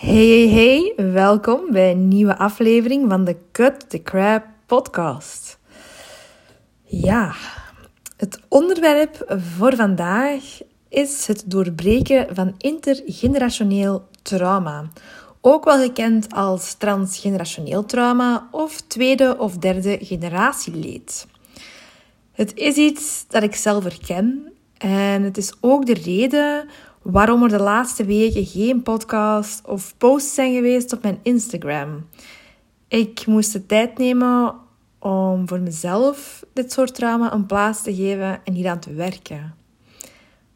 Hey, hey, hey, welkom bij een nieuwe aflevering van de Cut the Crap podcast. Ja, het onderwerp voor vandaag is het doorbreken van intergenerationeel trauma. Ook wel gekend als transgenerationeel trauma of tweede of derde generatie leed. Het is iets dat ik zelf herken en het is ook de reden waarom er de laatste weken geen podcast of posts zijn geweest op mijn Instagram. Ik moest de tijd nemen om voor mezelf dit soort trauma een plaats te geven en hieraan te werken.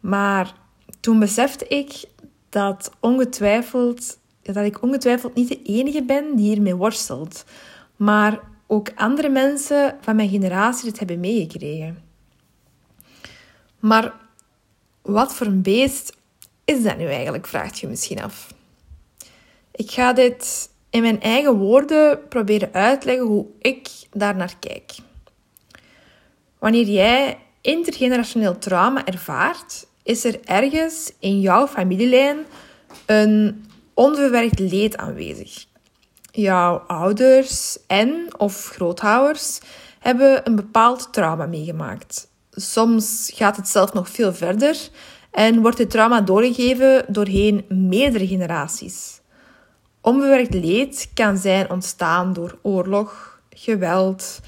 Maar toen besefte ik dat, ongetwijfeld, dat ik ongetwijfeld niet de enige ben die hiermee worstelt, maar ook andere mensen van mijn generatie dit hebben meegekregen. Maar wat voor een beest is dat nu eigenlijk, vraagt je misschien af. Ik ga dit in mijn eigen woorden proberen uitleggen hoe ik daar naar kijk. Wanneer jij intergenerationeel trauma ervaart, is er ergens in jouw familielijn een onverwerkt leed aanwezig. Jouw ouders en of grootouders hebben een bepaald trauma meegemaakt. Soms gaat het zelf nog veel verder en wordt het trauma doorgegeven doorheen meerdere generaties. Onbewerkt leed kan zijn ontstaan door oorlog, geweld,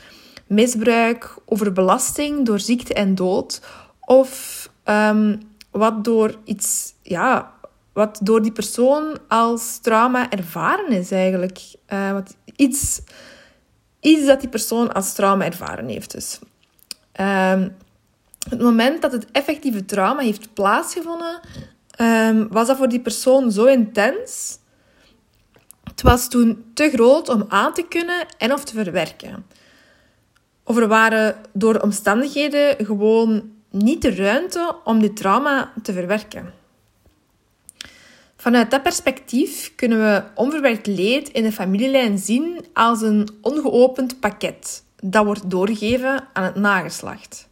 misbruik, overbelasting door ziekte en dood of um, wat door iets, ja, wat door die persoon als trauma ervaren is eigenlijk. Uh, wat, iets, iets dat die persoon als trauma ervaren heeft dus. Um, het moment dat het effectieve trauma heeft plaatsgevonden, um, was dat voor die persoon zo intens. Het was toen te groot om aan te kunnen en of te verwerken. Of er waren door de omstandigheden gewoon niet de ruimte om dit trauma te verwerken. Vanuit dat perspectief kunnen we onverwerkt leed in de familielijn zien als een ongeopend pakket dat wordt doorgegeven aan het nageslacht.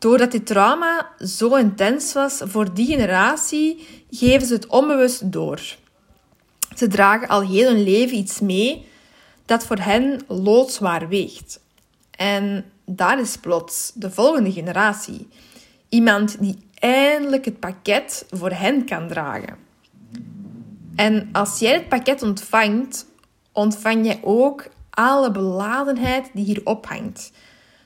Doordat dit trauma zo intens was voor die generatie, geven ze het onbewust door. Ze dragen al heel hun leven iets mee dat voor hen loodzwaar weegt. En daar is plots de volgende generatie. Iemand die eindelijk het pakket voor hen kan dragen. En als jij het pakket ontvangt, ontvang jij ook alle beladenheid die hier ophangt.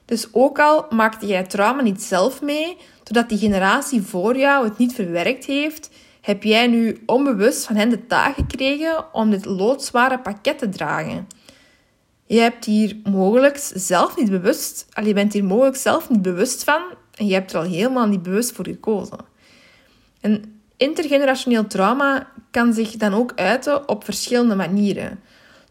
Dus ook al maakte jij trauma niet zelf mee, doordat die generatie voor jou het niet verwerkt heeft, heb jij nu onbewust van hen de taak gekregen om dit loodzware pakket te dragen. Je hebt hier mogelijk zelf niet bewust, al je bent hier mogelijk zelf niet bewust van en je hebt er al helemaal niet bewust voor gekozen. En intergenerationeel trauma kan zich dan ook uiten op verschillende manieren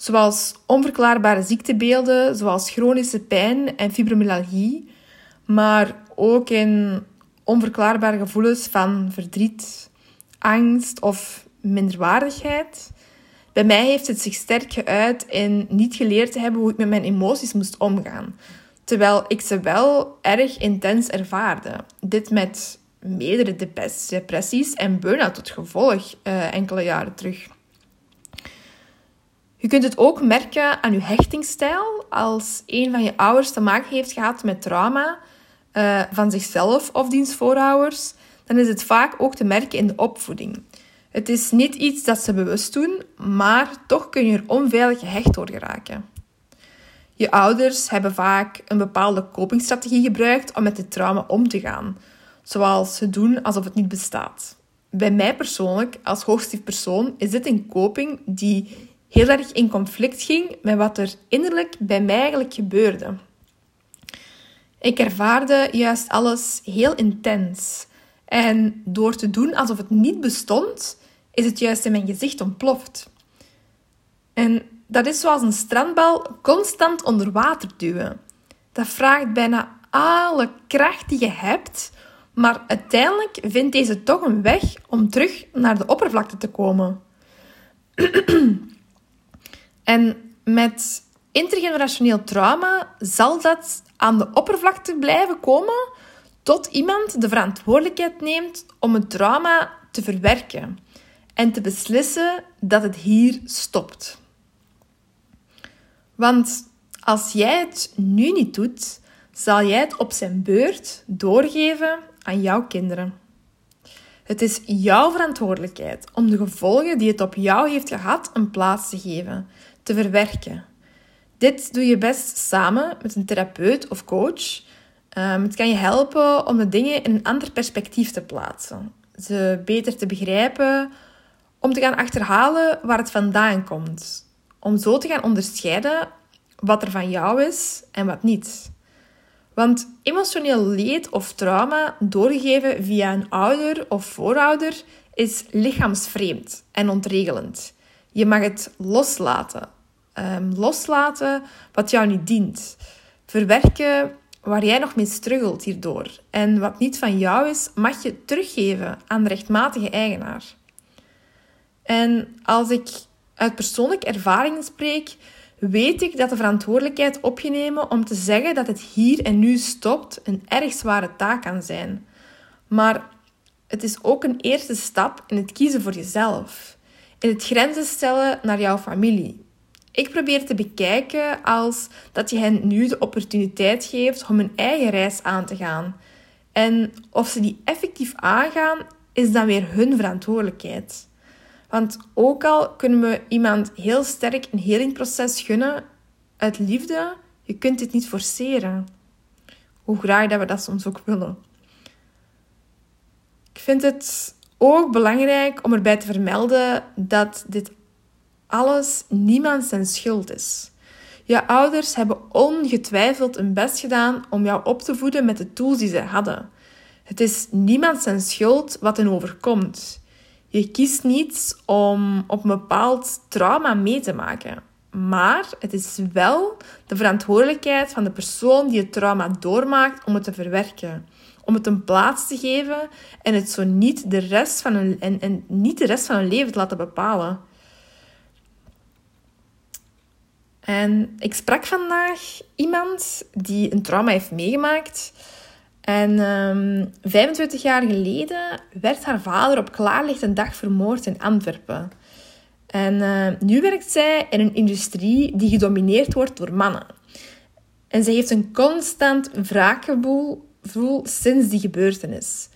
zoals onverklaarbare ziektebeelden, zoals chronische pijn en fibromyalgie, maar ook in onverklaarbare gevoelens van verdriet, angst of minderwaardigheid. Bij mij heeft het zich sterk geuit in niet geleerd te hebben hoe ik met mijn emoties moest omgaan, terwijl ik ze wel erg intens ervaarde. Dit met meerdere depressies en burn-out tot gevolg uh, enkele jaren terug. Je kunt het ook merken aan je hechtingsstijl. Als een van je ouders te maken heeft gehad met trauma uh, van zichzelf of diens voorouders, dan is het vaak ook te merken in de opvoeding. Het is niet iets dat ze bewust doen, maar toch kun je er onveilig gehecht door geraken. Je ouders hebben vaak een bepaalde copingstrategie gebruikt om met het trauma om te gaan, zoals ze doen alsof het niet bestaat. Bij mij persoonlijk, als hoogstief persoon, is dit een coping die heel erg in conflict ging met wat er innerlijk bij mij eigenlijk gebeurde. Ik ervaarde juist alles heel intens. En door te doen alsof het niet bestond, is het juist in mijn gezicht ontploft. En dat is zoals een strandbal constant onder water duwen. Dat vraagt bijna alle kracht die je hebt, maar uiteindelijk vindt deze toch een weg om terug naar de oppervlakte te komen. En met intergenerationeel trauma zal dat aan de oppervlakte blijven komen tot iemand de verantwoordelijkheid neemt om het trauma te verwerken. en te beslissen dat het hier stopt. Want als jij het nu niet doet, zal jij het op zijn beurt doorgeven aan jouw kinderen. Het is jouw verantwoordelijkheid om de gevolgen die het op jou heeft gehad een plaats te geven, te verwerken. Dit doe je best samen met een therapeut of coach. Um, het kan je helpen om de dingen in een ander perspectief te plaatsen, ze beter te begrijpen, om te gaan achterhalen waar het vandaan komt, om zo te gaan onderscheiden wat er van jou is en wat niet. Want emotioneel leed of trauma doorgegeven via een ouder of voorouder is lichaamsvreemd en ontregelend. Je mag het loslaten. Um, loslaten wat jou niet dient. Verwerken waar jij nog mee struggelt hierdoor. En wat niet van jou is, mag je teruggeven aan de rechtmatige eigenaar. En als ik uit persoonlijke ervaringen spreek, weet ik dat de verantwoordelijkheid op je nemen om te zeggen dat het hier en nu stopt een erg zware taak kan zijn. Maar het is ook een eerste stap in het kiezen voor jezelf. In het grenzen stellen naar jouw familie. Ik probeer te bekijken als dat je hen nu de opportuniteit geeft om hun eigen reis aan te gaan. En of ze die effectief aangaan, is dan weer hun verantwoordelijkheid. Want ook al kunnen we iemand heel sterk een helingproces gunnen uit liefde, je kunt dit niet forceren. Hoe graag dat we dat soms ook willen. Ik vind het ook belangrijk om erbij te vermelden dat dit alles niemand zijn schuld is. Je ouders hebben ongetwijfeld hun best gedaan om jou op te voeden met de tools die ze hadden. Het is niemand zijn schuld wat hen overkomt. Je kiest niet om op een bepaald trauma mee te maken. Maar het is wel de verantwoordelijkheid van de persoon die het trauma doormaakt om het te verwerken. Om het een plaats te geven en het zo niet de rest van hun, en, en niet de rest van hun leven te laten bepalen. En ik sprak vandaag iemand die een trauma heeft meegemaakt. En um, ehm, 25 jaar geleden werd haar vader op klaarlichte dag vermoord in Antwerpen. En uh, nu werkt zij in een industrie die gedomineerd wordt door mannen. En ze heeft een constant wraakgevoel sinds die gebeurtenis.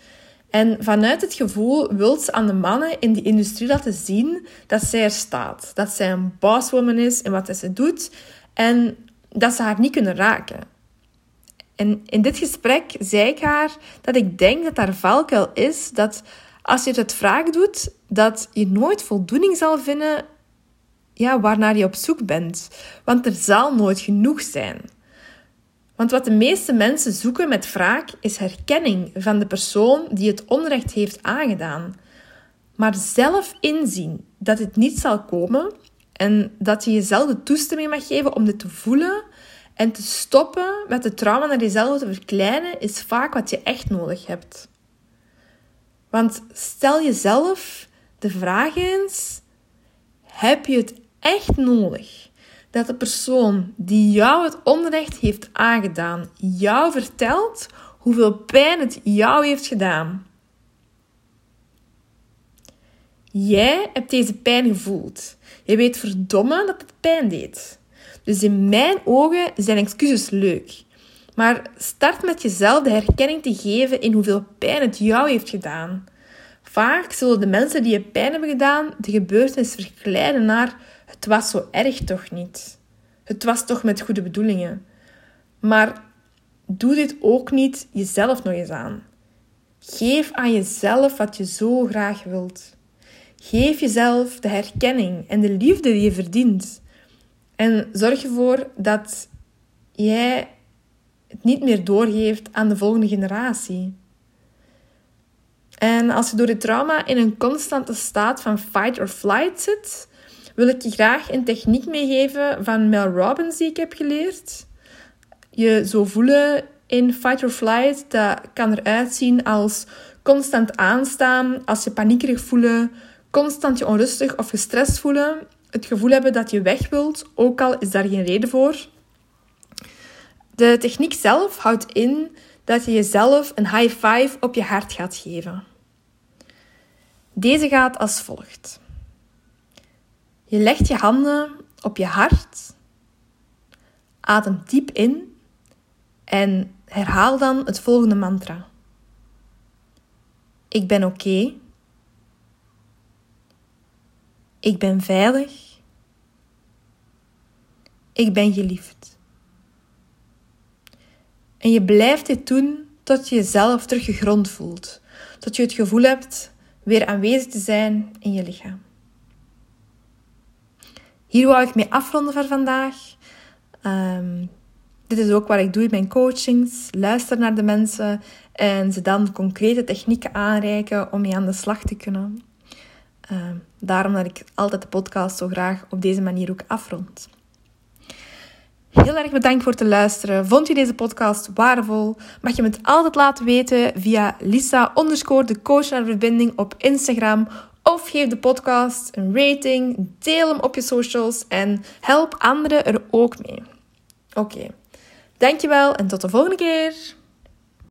En vanuit het gevoel wil ze aan de mannen in die industrie laten zien dat zij er staat. Dat zij een bosswoman is in wat ze doet en dat ze haar niet kunnen raken. En in dit gesprek zei ik haar dat ik denk dat haar valkuil is dat als je het vraag doet, dat je nooit voldoening zal vinden ja, waarnaar je op zoek bent. Want er zal nooit genoeg zijn. Want wat de meeste mensen zoeken met wraak is herkenning van de persoon die het onrecht heeft aangedaan. Maar zelf inzien dat het niet zal komen en dat je jezelf de toestemming mag geven om dit te voelen en te stoppen met de trauma naar jezelf te verkleinen is vaak wat je echt nodig hebt. Want stel jezelf de vraag eens: heb je het echt nodig dat de persoon die jou het onrecht heeft aangedaan, jou vertelt hoeveel pijn het jou heeft gedaan? Jij hebt deze pijn gevoeld. Je weet verdomme dat het pijn deed. Dus in mijn ogen zijn excuses leuk. Maar start met jezelf de herkenning te geven in hoeveel pijn het jou heeft gedaan. Vaak zullen de mensen die je pijn hebben gedaan de gebeurtenis verkleinen naar het was zo erg toch niet. Het was toch met goede bedoelingen. Maar doe dit ook niet jezelf nog eens aan. Geef aan jezelf wat je zo graag wilt. Geef jezelf de herkenning en de liefde die je verdient. En zorg ervoor dat jij het niet meer doorgeeft aan de volgende generatie. En als je door het trauma in een constante staat van fight or flight zit, wil ik je graag een techniek meegeven van Mel Robbins die ik heb geleerd. Je zo voelen in fight or flight, dat kan eruit zien als constant aanstaan, als je paniekerig voelen, constant je onrustig of gestrest voelen het gevoel hebben dat je weg wilt, ook al is daar geen reden voor. De techniek zelf houdt in dat je jezelf een high five op je hart gaat geven. Deze gaat als volgt. Je legt je handen op je hart, adem diep in en herhaal dan het volgende mantra. Ik ben oké. Ik ben veilig. Ik ben geliefd. En je blijft dit doen tot je jezelf terug gegrond voelt. Tot je het gevoel hebt weer aanwezig te zijn in je lichaam. Hier wou ik mee afronden voor vandaag. Ehm, dit is ook wat ik doe in mijn coachings. Luister naar de mensen en ze dan concrete technieken aanreiken om mee aan de slag te kunnen. Ehm, daarom dat ik altijd de podcast zo graag op deze manier ook afrond. Heel erg bedankt voor het luisteren. Vond je deze podcast waardevol? Mag je me het altijd laten weten via Lisa underscore de coach naar verbinding op Instagram. Of geef de podcast een rating, deel hem op je socials en help anderen er ook mee. Oké, dankjewel en tot de volgende keer.